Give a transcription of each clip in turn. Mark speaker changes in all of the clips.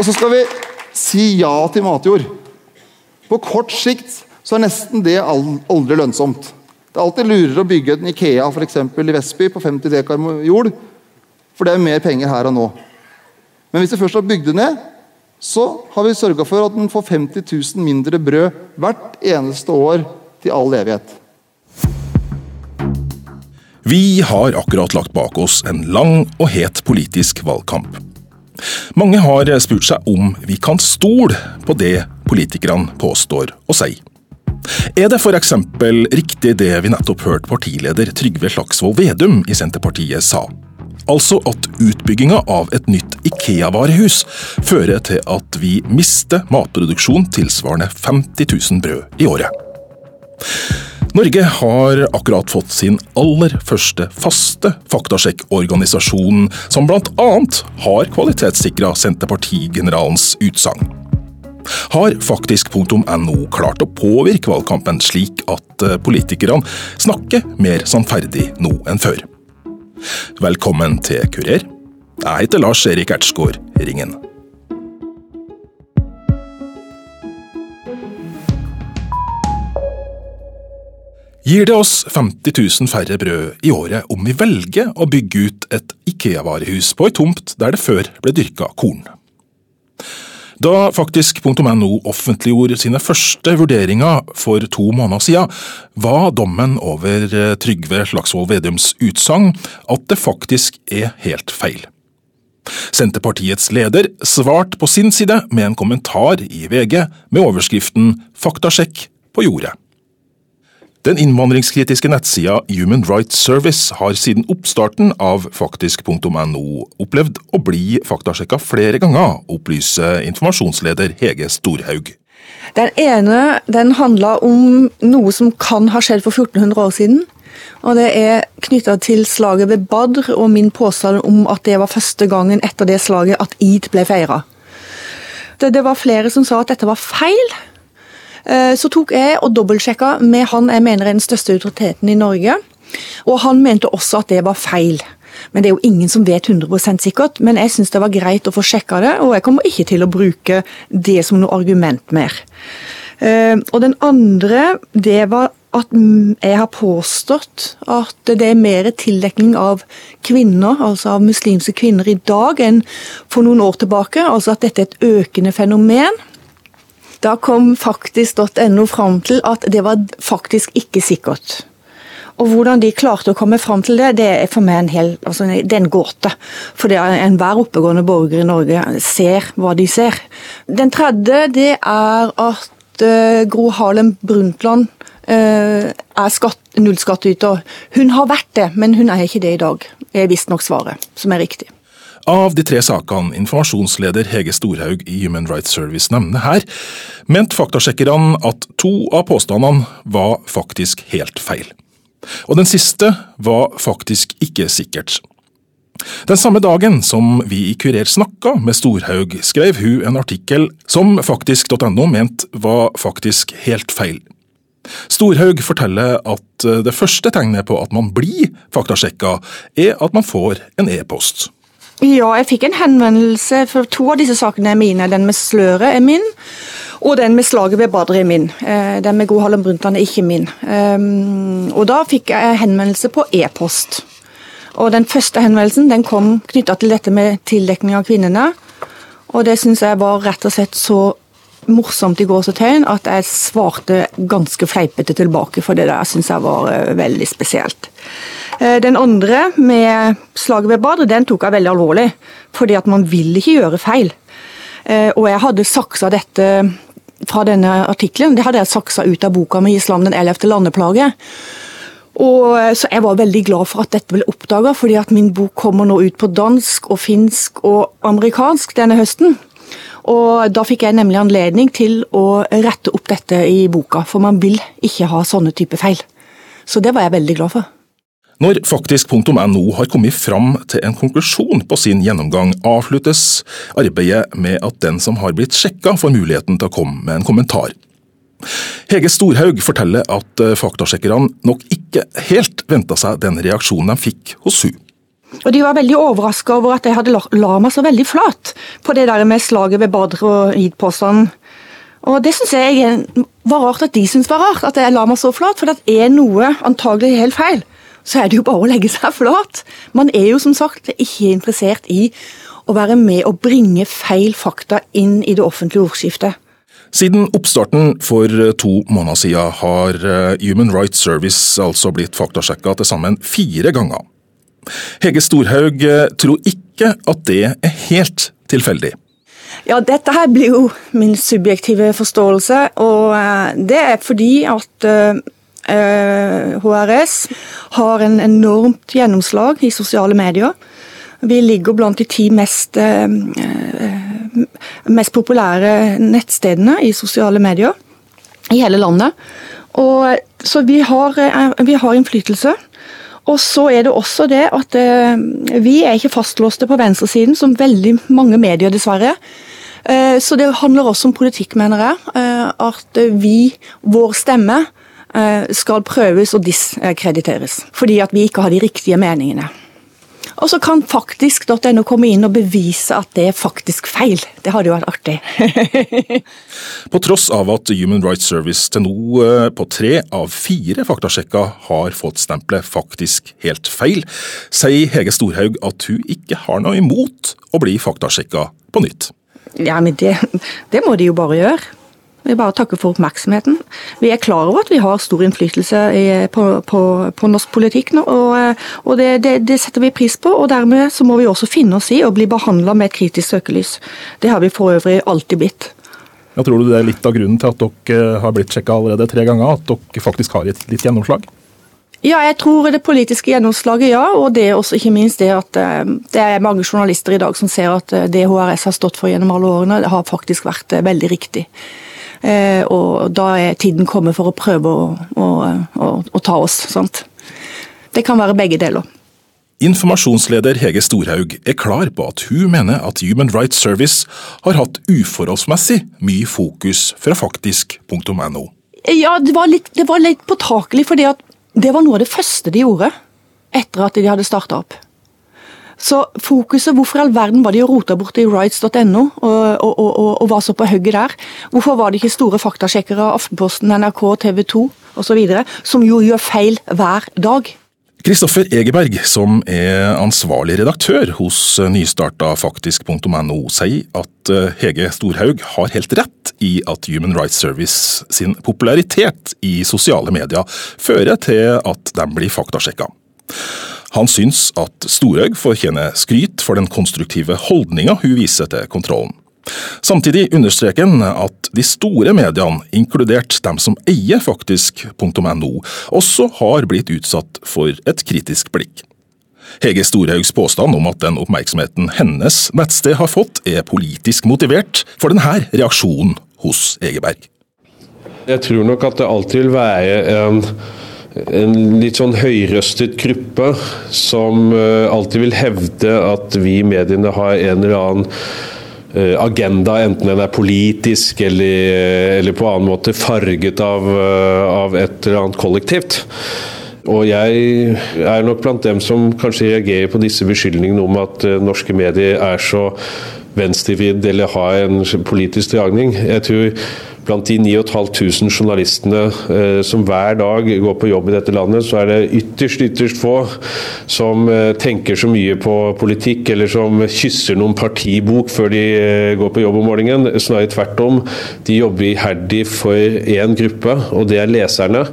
Speaker 1: Og så skal vi si ja til matjord. På kort sikt så er nesten det aldri lønnsomt. Det er alltid lurere å bygge en Ikea for eksempel, i Vestby på 50 dekar jord, for det er mer penger her og nå. Men hvis vi først har bygd det ned, så har vi sørga for at den får 50 000 mindre brød hvert eneste år til all evighet.
Speaker 2: Vi har akkurat lagt bak oss en lang og het politisk valgkamp. Mange har spurt seg om vi kan stole på det politikerne påstår og sier. Er det f.eks. riktig det vi nettopp hørte partileder Trygve Slagsvold Vedum i Senterpartiet sa? Altså at utbygginga av et nytt Ikea-varehus fører til at vi mister matproduksjon tilsvarende 50 000 brød i året. Norge har akkurat fått sin aller første faste faktasjekkorganisasjon, som bl.a. har kvalitetssikra Senterpartigeneralens utsagn. Har faktisk faktisk.no klart å påvirke valgkampen slik at eh, politikerne snakker mer sannferdig nå enn før? Velkommen til Kurer. Jeg heter Lars Erik Ertsgaard Ringen. Gir det oss 50 000 færre brød i året om vi velger å bygge ut et Ikea-varehus på ei tomt der det før ble dyrka korn? Da faktisk.no offentliggjorde sine første vurderinger for to måneder siden, var dommen over eh, Trygve Slagsvold Vedums utsagn at det faktisk er helt feil. Senterpartiets leder svarte på sin side med en kommentar i VG med overskriften Faktasjekk på jordet. Den innvandringskritiske nettsida Human Rights Service har siden oppstarten av faktisk.no opplevd å bli faktasjekka flere ganger, opplyser informasjonsleder Hege Storhaug.
Speaker 3: Den ene den handla om noe som kan ha skjedd for 1400 år siden. Og Det er knytta til slaget ved Badr og min påstand om at det var første gangen etter det slaget at id ble feira. Det, det var flere som sa at dette var feil. Eh, så tok jeg og dobbeltsjekka med han jeg mener er den største autoriteten i Norge. Og han mente også at det var feil. Men det er jo ingen som vet 100% sikkert. Men jeg syns det var greit å få sjekka det, og jeg kommer ikke til å bruke det som noe argument mer. Eh, og den andre, det var at jeg har påstått at det er mer tildekning av kvinner, altså av muslimske kvinner i dag, enn for noen år tilbake. Altså at dette er et økende fenomen. Da kom faktisk.no fram til at det var faktisk ikke sikkert. Og Hvordan de klarte å komme fram til det, det er for meg en, hel, altså det er en gåte. For enhver oppegående borger i Norge ser hva de ser. Den tredje det er at uh, Gro Harlem Brundtland uh, er skatt, nullskattyter. Hun har vært det, men hun er ikke det i dag. Det er visstnok svaret, som er riktig.
Speaker 2: Av de tre sakene informasjonsleder Hege Storhaug i Human Rights Service nevner her, mente faktasjekkerne at to av påstandene var faktisk helt feil. Og den siste var faktisk ikke sikkert. Den samme dagen som vi i Kurer snakka med Storhaug, skrev hun en artikkel som faktisk.no mente var faktisk helt feil. Storhaug forteller at det første tegnet på at man blir faktasjekka, er at man får en e-post.
Speaker 3: Ja, jeg fikk en henvendelse, for to av disse sakene er mine. Den med sløret er min, og den med slaget ved Badr er min. Eh, den med Gro Harlem Brundtland er ikke min. Ehm, og da fikk jeg henvendelse på e-post. Og den første henvendelsen den kom knytta til dette med tildekning av kvinnene. Og det syns jeg var rett og slett så morsomt i gåsetegn at jeg svarte ganske fleipete tilbake, for det der syns jeg var uh, veldig spesielt. Uh, den andre, med slaget ved Badr, den tok jeg veldig alvorlig. Fordi at man vil ikke gjøre feil. Uh, og jeg hadde saksa dette fra denne artikkelen, det hadde jeg saksa ut av boka med 'Islam den 11. landeplage'. Og, så jeg var veldig glad for at dette ble oppdaga, fordi at min bok kommer nå ut på dansk og finsk og amerikansk denne høsten. Og Da fikk jeg nemlig anledning til å rette opp dette i boka, for man vil ikke ha sånne type feil. Så det var jeg veldig glad for.
Speaker 2: Når faktisk.no har kommet fram til en konklusjon på sin gjennomgang, avsluttes arbeidet med at den som har blitt sjekka får muligheten til å komme med en kommentar. Hege Storhaug forteller at faktasjekkerne nok ikke helt venta seg den reaksjonen de fikk hos hun.
Speaker 3: Og de var veldig overraska over at jeg hadde la meg så veldig flat på det der med slaget ved Badr og id-påstanden. Og det syns jeg var rart at de syntes var rart, at jeg la meg så flat. For det er noe antagelig helt feil, så er det jo bare å legge seg flat. Man er jo som sagt ikke interessert i å være med og bringe feil fakta inn i det offentlige ordskiftet.
Speaker 2: Siden oppstarten for to måneder siden har eh, Human Rights Service altså blitt faktasjekka til sammen fire ganger. Hege Storhaug eh, tror ikke at det er helt tilfeldig.
Speaker 3: Ja, dette her blir jo min subjektive forståelse, og eh, det er fordi at HRS har en enormt gjennomslag i sosiale medier. Vi ligger blant de ti mest mest populære nettstedene i sosiale medier i hele landet. Og, så vi har, eh, vi har innflytelse. Og så er det også det at eh, vi er ikke fastlåste på venstresiden, som veldig mange medier, dessverre. Eh, så det handler også om politikk, mener jeg. At vi, vår stemme, skal prøves og diskrediteres. Fordi at vi ikke har de riktige meningene. Og så kan faktisk.no komme inn og bevise at det er faktisk feil. Det hadde jo vært artig.
Speaker 2: på tross av at Human Rights Service til nå eh, på tre av fire faktasjekker har fått stempelet faktisk helt feil, sier Hege Storhaug at hun ikke har noe imot å bli faktasjekka på nytt.
Speaker 3: Ja, men det, det må de jo bare gjøre. Vi bare takker for oppmerksomheten. Vi er klar over at vi har stor innflytelse på, på, på norsk politikk nå, og, og det, det, det, setter vi pris på. og Dermed så må vi også finne oss i å bli behandla med et kritisk søkelys. Det har vi for øvrig alltid blitt.
Speaker 2: Jeg tror du det er litt av grunnen til at dere har blitt sjekka allerede tre ganger? At dere faktisk har et litt gjennomslag?
Speaker 3: Ja, jeg tror det politiske gjennomslaget, ja. Og det er også ikke minst det at eh, det er mange journalister i dag som ser at eh, det HRS har stått for gjennom alle årene, det har faktisk vært eh, veldig riktig. Eh, og da er tiden kommet for å prøve å, å, å, å ta oss. sant? Det kan være begge deler.
Speaker 2: Informasjonsleder Hege Storhaug er klar på at hun mener at Human Rights Service har hatt uforholdsmessig mye fokus fra faktisk.no.
Speaker 3: Ja, det var litt, det var litt påtakelig, for det var noe av det første de gjorde etter at de hadde starta opp. Så fokuset, Hvorfor i all verden var de og rota borti rights.no og, og, og, og, var så på hugget der? Hvorfor var det ikke store faktasjekkere av Aftenposten, NRK, TV 2 osv., som jo gjør feil hver dag?
Speaker 2: Kristoffer Egeberg, som er ansvarlig redaktør hos nystarta faktisk.no, sier at eh, Hege Storhaug har helt rett i at Human Rights Service sin popularitet i sosiale medier fører til at de blir faktasjekka. Han syns at Storhaug fortjener skryt for den konstruktive holdninga hun viser til kontrollen. Samtidig understreker han at de store mediene, inkludert dem som eier faktisk.no, også har blitt utsatt for et kritisk blikk. Hege Storhaugs påstand om at den oppmerksomheten hennes nettsted har fått, er politisk motivert for denne reaksjonen hos Egeberg.
Speaker 4: Jeg tror nok at det alltid vil være en en litt sånn høyrøstet gruppe som eh, alltid vil hevde at vi i mediene har en eller annen eh, agenda, enten den er politisk eller, eh, eller på annen måte farget av, av, et eller annet kollektivt. Og jeg er nok blant dem som kanskje reagerer på disse beskyldningene om at norske medier er så venstrevridd eller har en politisk dragning. Jeg tror blant de 9500 journalistene eh, som hver dag går på jobb i dette landet, så er det ytterst, ytterst få som eh, tenker så mye på politikk, eller som kysser noen partibok før de eh, går på jobb om morgenen. Snarere tvert om. De jobber iherdig for én gruppe, og det er leserne.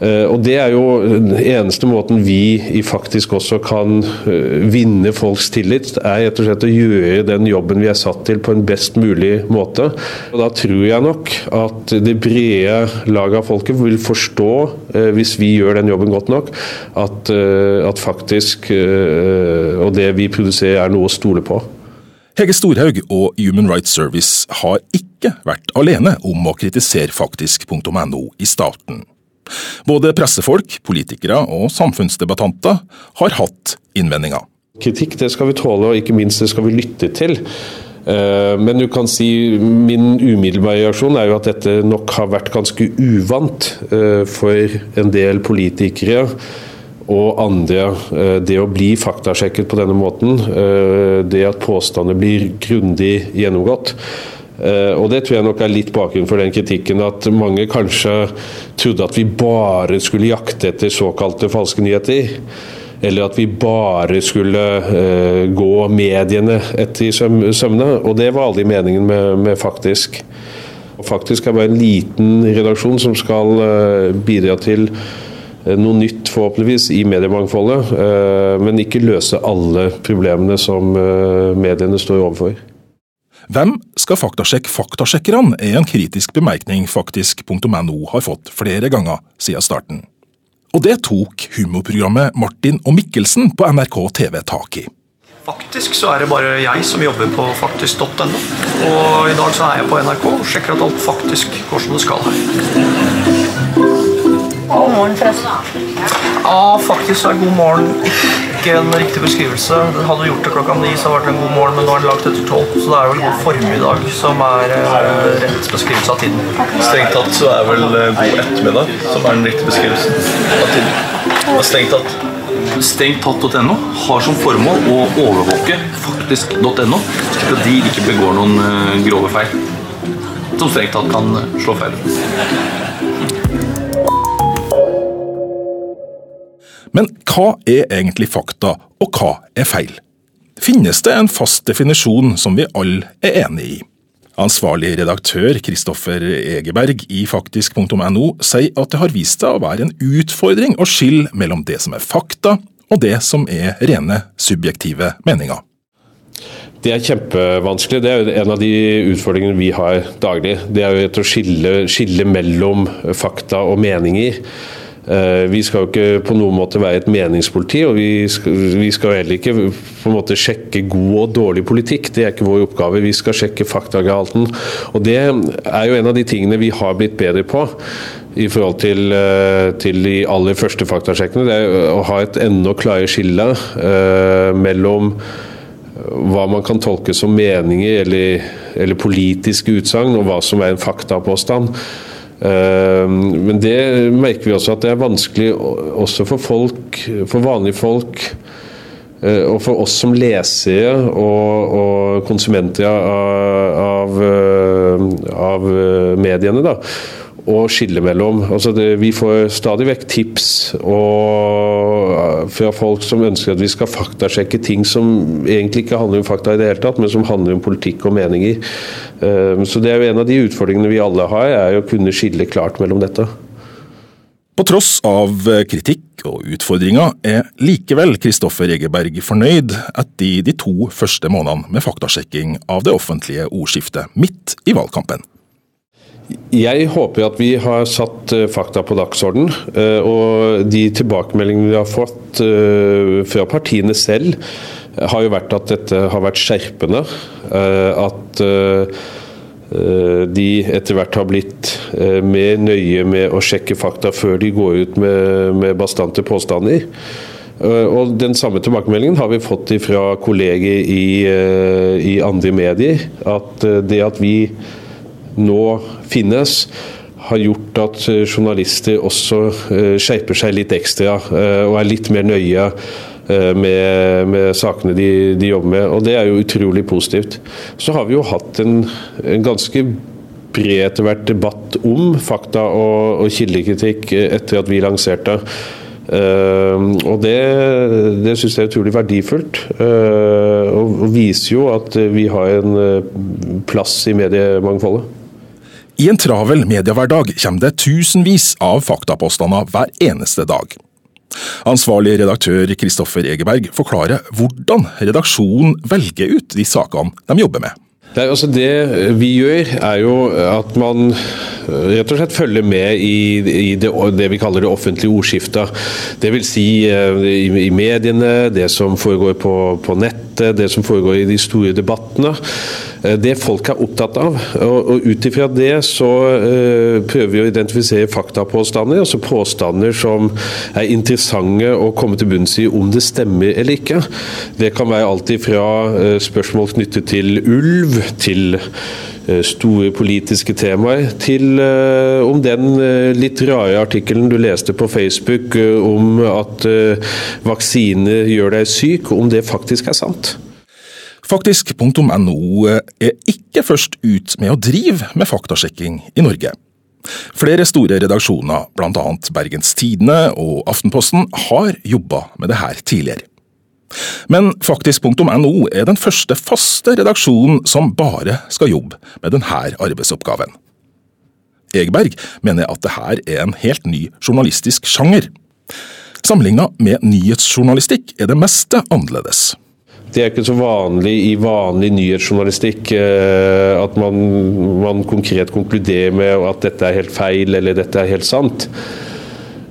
Speaker 4: Eh, og Det er jo den eneste måten vi faktisk også kan eh, vinne folks tillit, er rett og slett å gjøre den jobben vi er satt til på en best mulig måte. Og Da tror jeg nok at det brede laget av folket vil forstå, eh, hvis vi gjør den jobben godt nok, at, at faktisk og det vi produserer er noe å stole på.
Speaker 2: Hege Storhaug og Human Rights Service har ikke vært alene om å kritisere faktisk.no i starten. Både pressefolk, politikere og samfunnsdebattanter har hatt innvendinger.
Speaker 4: Kritikk det skal vi tåle, og ikke minst det skal vi lytte til. Eh, men du kan si min umiddelbare reaksjon er jo at dette nok har vært ganske uvant eh, for en del politikere og andre. Det å bli faktasjekket på denne måten, det at påstander blir grundig gjennomgått, og Det tror jeg nok er litt bakgrunnen for den kritikken at mange kanskje trodde at vi bare skulle jakte etter såkalte falske nyheter. Eller at vi bare skulle uh, gå mediene etter i sømne. Og det var aldri meningen med, med Faktisk. Og Faktisk er bare en liten redaksjon som skal uh, bidra til noe nytt, forhåpentligvis, i mediemangfoldet. Men ikke løse alle problemene som mediene står overfor.
Speaker 2: Hvem skal faktasjekke faktasjekkerne, er en kritisk bemerkning faktisk.no har fått flere ganger siden starten. Og det tok humorprogrammet Martin og Mikkelsen på NRK TV tak i.
Speaker 5: Faktisk så er det bare jeg som jobber på faktisk.no. Og i dag så er jeg på NRK og sjekker at alt faktisk går som det skal her. God morgen, forresten. Ja, faktisk er god morgen ikke en riktig beskrivelse. Hadde du gjort det klokka ni, så hadde det vært en god morgen, men nå er den lagt etter tolv. Så det er vel god formiddag som er eh, rett beskrivelse av tiden.
Speaker 6: Strengt tatt så er vel uh, god ettermiddag som er den riktige beskrivelsen av tiden. Strengt tatt. Stengtatt.no har som formål å overvåke faktisk.no, slik at de ikke begår noen uh, grove feil. Som strengt tatt kan slå feil ut.
Speaker 2: Men hva er egentlig fakta, og hva er feil? Finnes det en fast definisjon som vi alle er enig i? Ansvarlig redaktør Kristoffer Egeberg i faktisk.no sier at det har vist seg å være en utfordring å skille mellom det som er fakta, og det som er rene subjektive meninger.
Speaker 4: Det er kjempevanskelig. Det er en av de utfordringene vi har daglig. Det er jo å skille, skille mellom fakta og meninger. Eh, vi skal jo ikke på noen måte være et meningspoliti, og vi skal, vi heller ikke på en måte sjekke god og dårlig politikk. Det er ikke vår oppgave. Vi skal sjekke faktagehalten. Og det er jo en av de tingene vi har blitt bedre på i forhold til, eh, til de aller første faktasjekkene. Det er å ha et enda klarere skille uh, mellom hva man kan tolke som meninger eller, eller politiske utsagn, og hva som er en faktapåstand. Eh, men det merker vi også at det er vanskelig også for folk, for vanlige folk. Eh, og for oss som lesere og, og konsumenter av, av, eh, av mediene. da å skille mellom. Altså det, vi får stadig vekk tips og, fra folk som ønsker at vi skal faktasjekke ting som egentlig ikke handler om fakta i det hele tatt, men som handler om politikk og meninger. Um, så det er jo En av de utfordringene vi alle har, er å kunne skille klart mellom dette.
Speaker 2: På tross av kritikk og utfordringer er likevel Kristoffer Egeberg fornøyd etter de to første månedene med faktasjekking av det offentlige ordskiftet midt i valgkampen.
Speaker 4: Jeg håper at vi har satt eh, fakta på dagsorden. Eh, og de tilbakemeldingene vi har fått eh, fra partiene selv, har jo vært at dette har vært skjerpende. At de etter hvert har blitt mer nøye med å sjekke fakta før de går ut med, med bastante påstander. Og Den samme tilbakemeldingen har vi fått fra kolleger i, i andre medier. At det at vi nå finnes, har gjort at eh, journalister også eh, skjerper seg litt ekstra eh, og er litt mer nøye med, med sakene de, de, jobber med. Og det er jo utrolig positivt. Så har vi jo hatt en, en ganske bred etter hvert debatt om fakta og, og kildekritikk etter at vi lanserte. Uh, og Det, det syns jeg er utrolig verdifullt. Uh, og viser jo at vi har en plass i mediemangfoldet.
Speaker 2: I en travel mediehverdag kommer det tusenvis av faktapåstander hver eneste dag. Ansvarlig redaktør Kristoffer Egeberg forklarer hvordan redaksjonen velger ut de sakene de jobber med.
Speaker 4: Det, altså det vi gjør, er jo at man rett og slett følger med i, i det, det, vi kaller det offentlige ordskiftet. Dvs. Si, eh, i, i mediene, det som foregår på, på nettet, det som foregår i de store debattene. Eh, det folk er opptatt av. Og, og Ut ifra det så uh, prøver vi å identifisere faktapåstander, altså påstander som er interessante å komme til bunns i om det stemmer eller ikke. Det kan være alt ifra uh, spørsmål knyttet til ulv, til store politiske temaer, til om den litt rare artikkelen du leste på Facebook om at vaksine gjør deg syk, om det faktisk er sant.
Speaker 2: Faktisk.no er ikke først ut med å drive med faktasjekking i Norge. Flere store redaksjoner, bl.a. Bergens Tidende og Aftenposten, har jobba med det her tidligere. Men faktisk.no er den første faste redaksjonen som bare skal jobbe med denne arbeidsoppgaven. Egberg mener at dette er en helt ny journalistisk sjanger. Sammenligna med nyhetsjournalistikk er det meste annerledes.
Speaker 4: Det er ikke så vanlig i vanlig nyhetsjournalistikk eh, at man, man konkret konkluderer med at dette er helt feil eller dette er helt sant.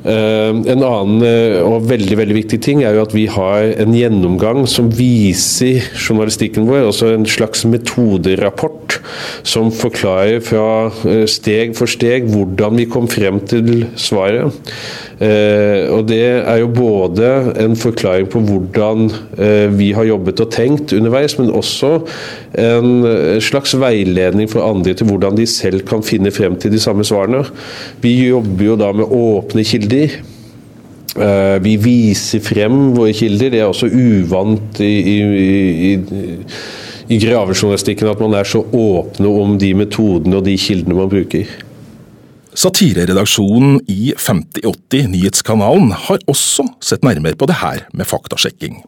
Speaker 4: Eh, en annen eh, og veldig veldig viktig ting er jo at vi har en gjennomgang som viser journalistikken vår, altså en slags metoderapport som forklarer fra steg for steg hvordan vi kom frem til svaret. Og Det er jo både en forklaring på hvordan vi har jobbet og tenkt underveis, men også en slags veiledning for andre til hvordan de selv kan finne frem til de samme svarene. Vi jobber jo da med åpne kilder. Eh, vi viser frem våre kilder. Det er også uvant i, i, i, i gravejournalistikken at man er så åpne om de metodene og de kildene man bruker.
Speaker 2: Satireredaksjonen i 5080 Nyhetskanalen har også sett nærmere på det her med faktasjekking.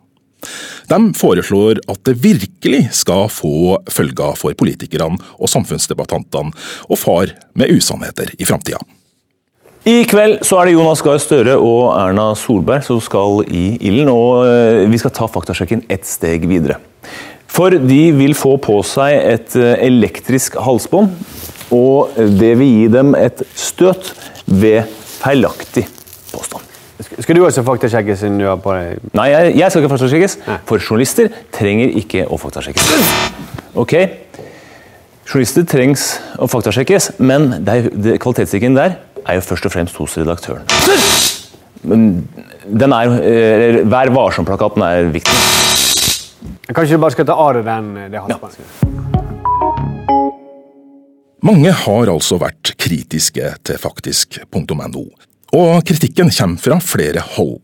Speaker 2: De foreslår at det virkelig skal få følger for politikerne og samfunnsdebattantene og far med usannheter i framtida.
Speaker 7: I kveld så er det Jonas Gahr Støre og Erna Solberg som skal i ilden. Og eh, vi skal ta faktasjekken ett steg videre. For de vil få på seg et eh, elektrisk halsbånd, og det vil gi dem et støt ved feilaktig påstand.
Speaker 8: Skal du også faktasjekkes?
Speaker 7: Nei, jeg, jeg, skal ikke faktasjekkes. For journalister trenger ikke å faktasjekkes. Ok, Journalister trengs å faktasjekkes, men kvalitetssikringen der er jo først og fremst hos redaktøren. Den er, eh, Vær varsom-plakaten er viktig.
Speaker 8: Kanskje du bare skal ta av deg den, det halsbåndet? Ja.
Speaker 2: Mange har altså vært kritiske til faktisk.no, og kritikken kommer fra flere hold.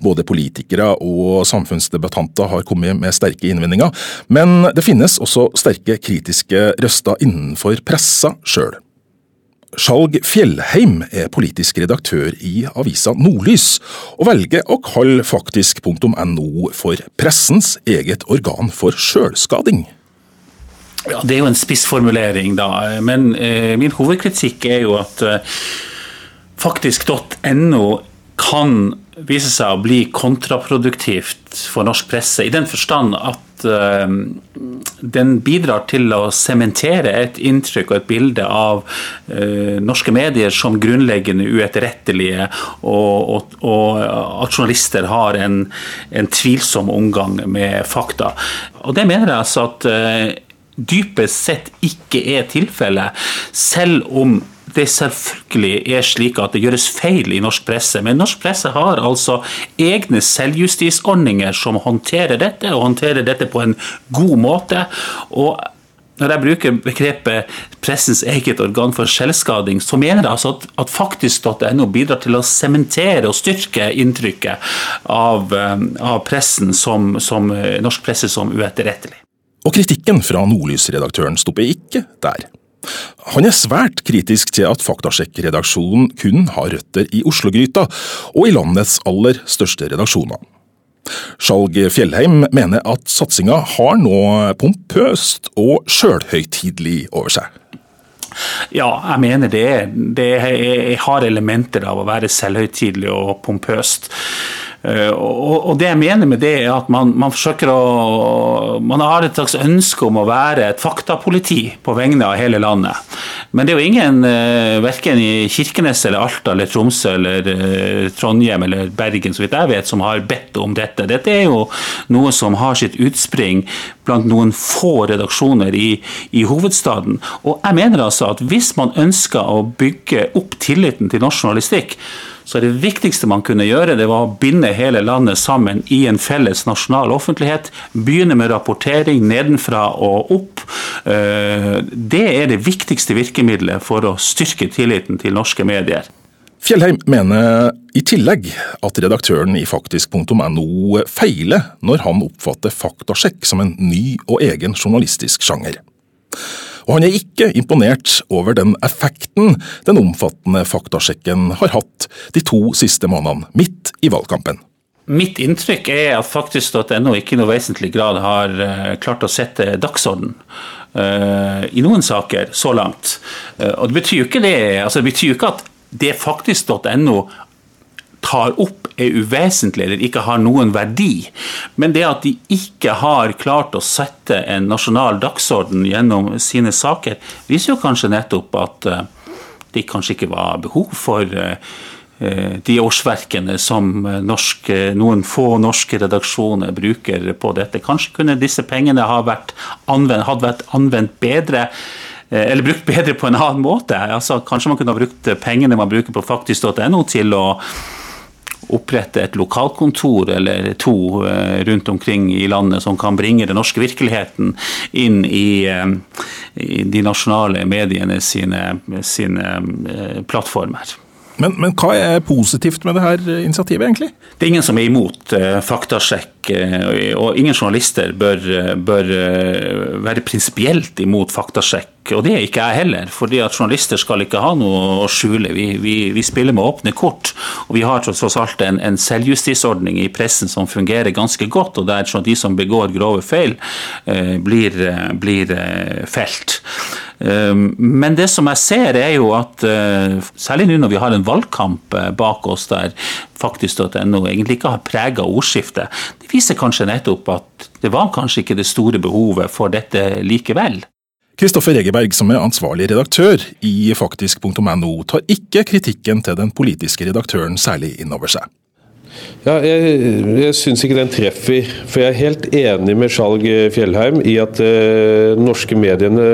Speaker 2: Både politikere og samfunnsdebattanter har kommet med sterke innvendinger, men det finnes også sterke kritiske røster innenfor pressa sjøl. Skjalg Fjellheim er politisk redaktør i avisa Nordlys, og velger å kalle faktisk.no for pressens eget organ for sjølskading.
Speaker 9: Ja, Det er jo en spissformulering, da. Men eh, min hovedkritikk er jo at eh, faktisk.no kan vise seg å bli kontraproduktivt for norsk presse, i den forstand at eh, den bidrar til å sementere et inntrykk og et bilde av uh, norske medier som grunnleggende uetterrettelige, og, og, og, at journalister har en, en, tvilsom omgang med fakta. Og det mener jeg altså at uh, dypest sett ikke er tilfellet, selv om det selvfølgelig er slik at det gjøres feil i norsk presse. Men norsk presse har altså egne selvjustisordninger som håndterer dette, og håndterer dette på en god måte. og når jeg bruker begrepet pressens eget organ for selvskading, så mener jeg altså at, at faktisk.no bidrar til å sementere og styrke inntrykket av, eh, av pressen som, som, norsk presse som uetterrettelig.
Speaker 2: Og kritikken fra Nordlys-redaktøren stopper ikke der. Han er svært kritisk til at Faktasjekk-redaksjonen kun har røtter i Oslo-gryta, og i landets aller største redaksjoner. Skjalg Fjellheim mener at satsinga har noe pompøst og sjølhøytidelig over seg.
Speaker 9: Ja, jeg mener det. Det har elementer av å være selvhøytidelig og pompøst. Eh, og, det jeg mener med det, er at man, man, forsøker å Man har et slags ønske om å være et faktapoliti på vegne av hele landet. Men det er jo ingen, eh, verken i Kirkenes eller Alta eller Tromsø eller eh, Trondheim eller Bergen, så vidt jeg vet, som har bedt om dette. Dette er jo noe som har sitt utspring blant noen få redaksjoner i, i hovedstaden. Og jeg mener altså at hvis man ønsker å bygge opp tilliten til norsk journalistikk, så det viktigste man kunne gjøre, det var å binde hele landet sammen i en felles nasjonal offentlighet. Begynne med rapportering nedenfra og opp. Eh, det er det viktigste virkemidlet for å styrke tilliten til norske medier.
Speaker 2: Fjellheim mener i tillegg at redaktøren i faktisk.no feiler når han oppfatter faktasjekk som en ny og egen journalistisk sjanger. Og han er ikke imponert over den effekten den omfattende faktasjekken har hatt de to siste månedene, midt i valgkampen.
Speaker 9: Mitt inntrykk er at faktisk.no ikke i noe vesentlig grad har uh, klart å sette dagsorden uh, i noen saker så langt. Uh, og Det betyr jo ikke det, altså det betyr ikke at det faktisk.no tar opp er uvesentlige eller ikke har noen verdi. Men det at de ikke har klart å sette en nasjonal dagsorden gjennom sine saker, viser jo kanskje nettopp at det kanskje ikke var behov for Eh, de årsverkene som eh, norske, noen få norske redaksjoner bruker på dette. Kanskje kunne disse pengene ha vært anvendt, hadde vært anvendt bedre eh, eller brukt bedre på en annen måte. Altså, kanskje man kunne ha brukt pengene man bruker på faktisk.no til å opprette et lokalkontor eller to rundt omkring i landet som kan bringe den norske virkeligheten inn i, i de nasjonale mediene sine, sine plattformer.
Speaker 2: Men, men, hva er positivt med dette initiativet, egentlig?
Speaker 9: Det er ingen som er imot faktasjekk, og ingen journalister bør, bør uh, være prinsipielt imot faktasjekk. Og det er ikke jeg heller, fordi at journalister skal ikke ha noe å skjule. Vi, vi, vi spiller med åpne kort, og vi har tross alt en, en selvjustisordning i pressen som fungerer ganske godt, og der de som begår grove feil, blir, blir felt. Men det som jeg ser, er jo at eh, særlig nå når vi har en valgkamp eh, bak oss der faktisk.no egentlig ikke har prega ordskiftet, det viser kanskje nettopp at det var kanskje ikke det store behovet for dette likevel.
Speaker 2: Kristoffer Egeberg, som er ansvarlig redaktør i faktisk.no, tar ikke kritikken til den politiske redaktøren særlig inn over seg.
Speaker 4: Ja, jeg, jeg syns ikke den treffer. For jeg er helt enig med Skjalg Fjellheim i at uh, norske mediene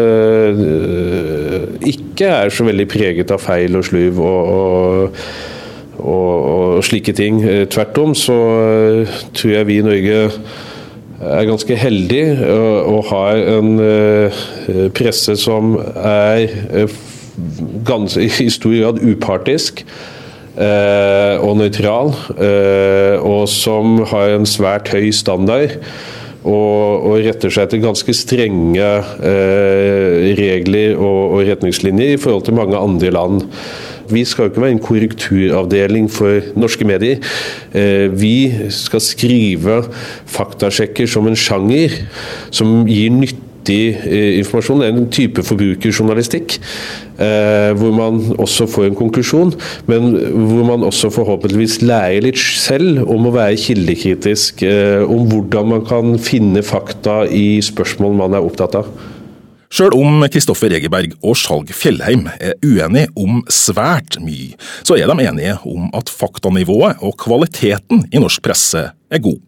Speaker 4: uh, ikke er så veldig preget av feil og sluv og, og, og, og slike ting. Uh, tvert om så tror jeg vi i Norge er ganske heldige og har en presse som er ganske, i stor grad upartisk. Eh, og nøytral, eh, og som har en svært høy standard. Og, og retter seg etter ganske strenge eh, regler og, og, retningslinjer i forhold til mange andre land. Vi skal jo ikke være en korrekturavdeling for norske medier. Eh, vi skal skrive faktasjekker som en sjanger som gir nyttig eh, informasjon. En type forbrukerjournalistikk eh, hvor man også får en konklusjon, men hvor man også forhåpentligvis lærer litt selv om å være kildekritisk. Om hvordan man kan finne fakta i spørsmål man er opptatt av.
Speaker 2: Sjøl om Kristoffer Egeberg og Skjalg Fjellheim er uenige om svært mye, så er de enige om at faktanivået og kvaliteten i norsk presse er god.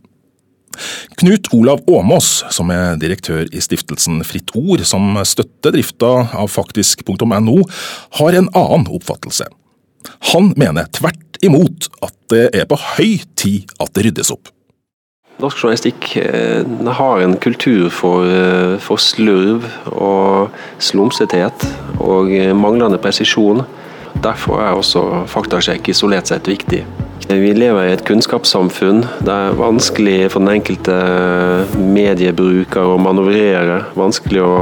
Speaker 2: Knut Olav Åmås, som er direktør i stiftelsen Fritt Ord, som støtter drifta av faktisk.no, har en annen oppfattelse. Han mener tvert imot at det er på høy tid at det ryddes opp.
Speaker 10: Norsk journalistikk eh, har en kultur for, eh, for slurv og slumsethet og eh, manglende presisjon. Derfor er også faktasjekk isolert sett viktig. Vi lever i et kunnskapssamfunn. Det er vanskelig for den enkelte mediebruker å manøvrere. Vanskelig å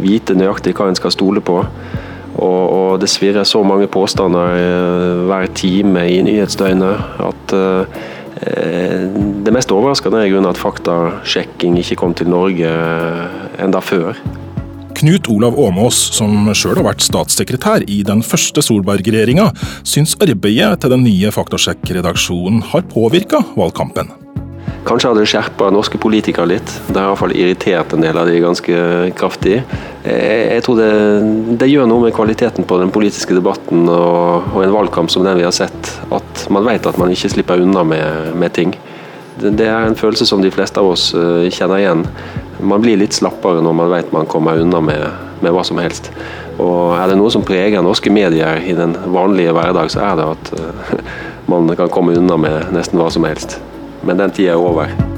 Speaker 10: vite nøyaktig hva en skal stole på. Og, og det svirrer så mange påstander hver time i nyhetsdøgnet at det mest overraskende er at faktasjekking ikke kom til Norge enda før.
Speaker 2: Knut Olav Åmås, som sjøl har vært statssekretær i den første Solberg-regjeringa, syns arbeidet til den nye faktasjekkredaksjonen har påvirka valgkampen.
Speaker 10: Kanskje hadde det skjerpa norske politikere litt. Det har iallfall irritert en del av de ganske kraftig. Jeg tror det, det, gjør noe med kvaliteten på den politiske debatten og, og, en valgkamp som den vi har sett. At man vet at man ikke slipper unna med, med ting. Det er en følelse som de fleste av oss eh, kjenner igjen. Man blir litt slappere når man vet man kommer unna med, med hva som helst. Og er det noe som preger norske medier i den vanlige hverdag, så er det at uh, man kan komme unna med nesten hva som helst. Men den tida er over.